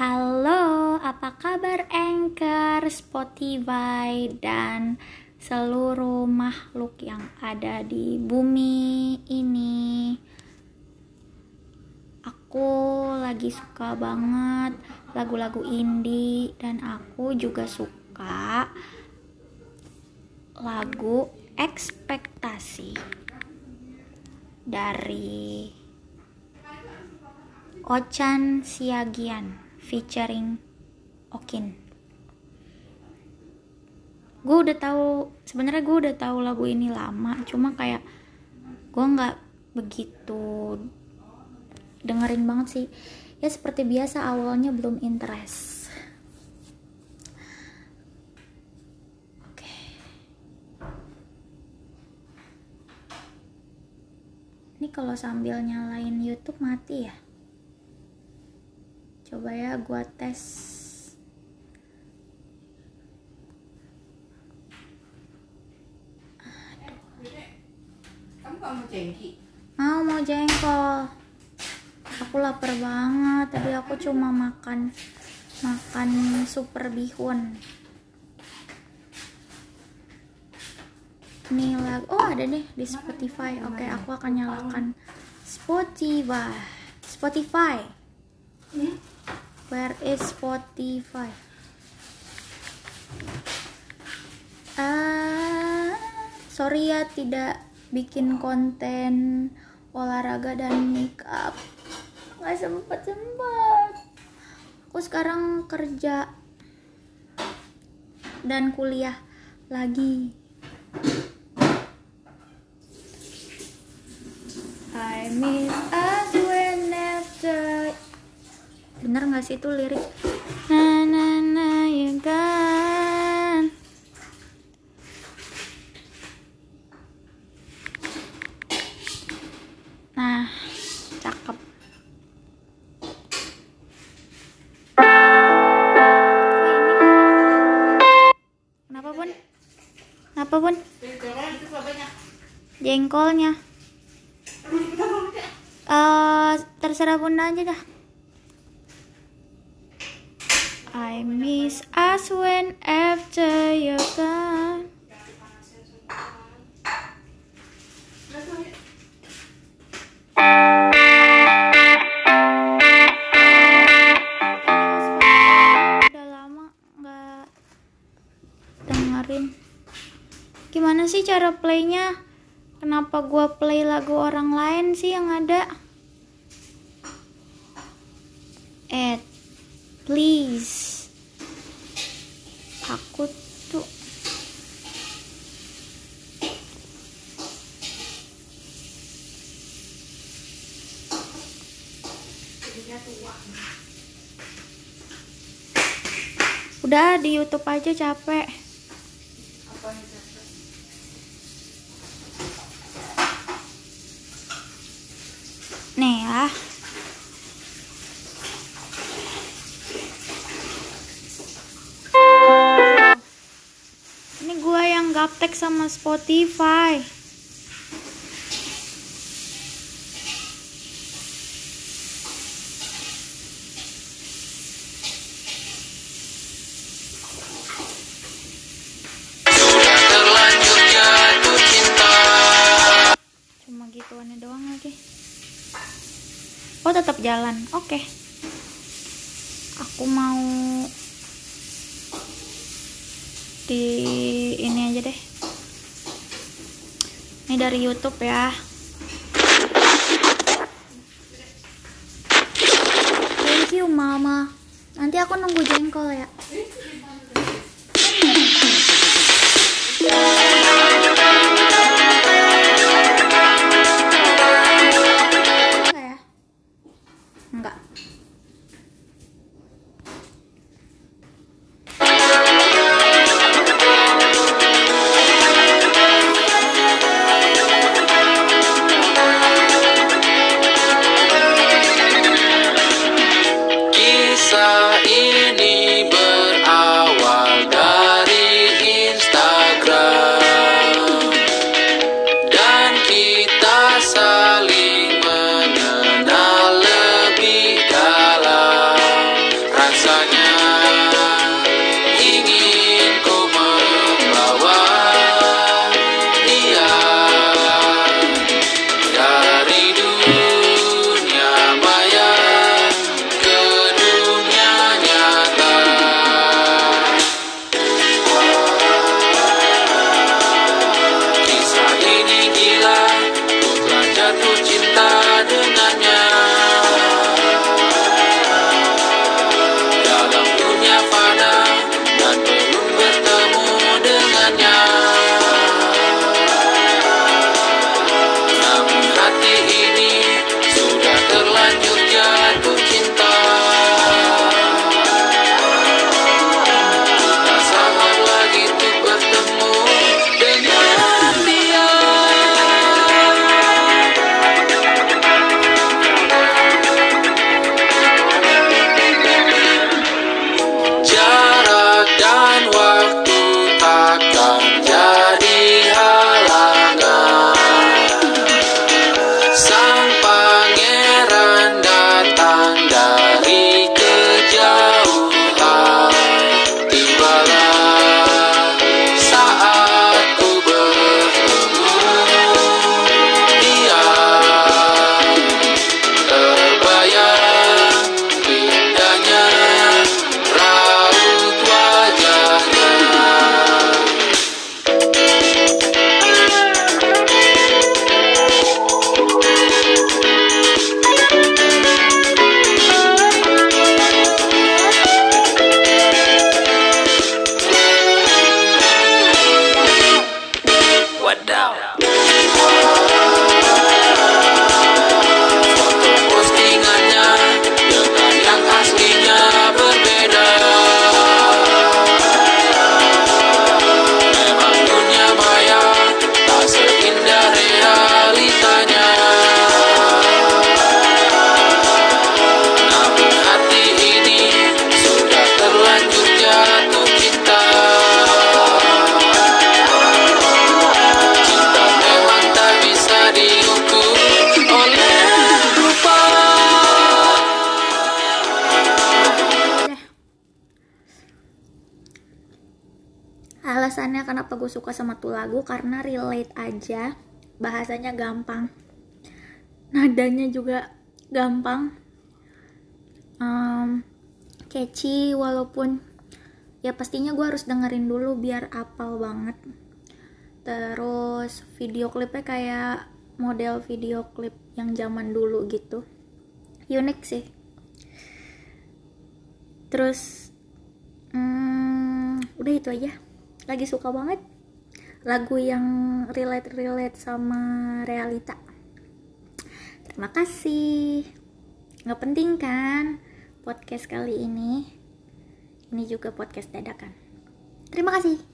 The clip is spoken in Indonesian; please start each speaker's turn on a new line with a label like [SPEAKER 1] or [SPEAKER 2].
[SPEAKER 1] Halo, apa kabar Anchor, Spotify, dan seluruh makhluk yang ada di bumi ini? Aku lagi suka banget lagu-lagu indie dan aku juga suka lagu ekspektasi dari Ochan Siagian featuring Okin. Gue udah tahu sebenarnya gue udah tahu lagu ini lama, cuma kayak gue nggak begitu dengerin banget sih. Ya seperti biasa awalnya belum interest. Ini kalau sambil nyalain YouTube mati ya? Coba ya gua tes.
[SPEAKER 2] Kamu mau jengki?
[SPEAKER 1] mau mau jengkol. Aku lapar banget tadi aku cuma makan makan super bihun. Ini lagu oh ada deh di Spotify. Oke aku akan nyalakan Spotify. Spotify Where is Spotify? Ah, sorry ya tidak bikin konten olahraga dan makeup. Nggak sempet sempet. Aku sekarang kerja dan kuliah lagi. I miss us bener nggak sih itu lirik? Na na na ya kan? Nah cakep. Kenapa bun? Kenapa bun? Jengkolnya. Eh terserah bunda aja dah I miss us when after you're gone. Udah lama dengerin. Gimana sih cara playnya? Kenapa gua play lagu orang lain sih yang ada? Ed please aku tuh udah di YouTube aja capek sama Spotify. Cuma gituannya doang lagi. Oh, tetap jalan. Oke. Aku mau di ini aja deh. Ini dari YouTube ya. Thank you, Mama. Nanti aku nunggu jengkol ya. Alasannya kenapa gue suka sama tuh lagu? Karena relate aja. Bahasanya gampang. Nadanya juga gampang. Um, catchy walaupun ya pastinya gue harus dengerin dulu biar apal banget. Terus video klipnya kayak model video klip yang zaman dulu gitu. Unik sih. Terus hmm, udah itu aja lagi suka banget lagu yang relate relate sama realita. Terima kasih. Nggak penting kan podcast kali ini? Ini juga podcast dadakan. Terima kasih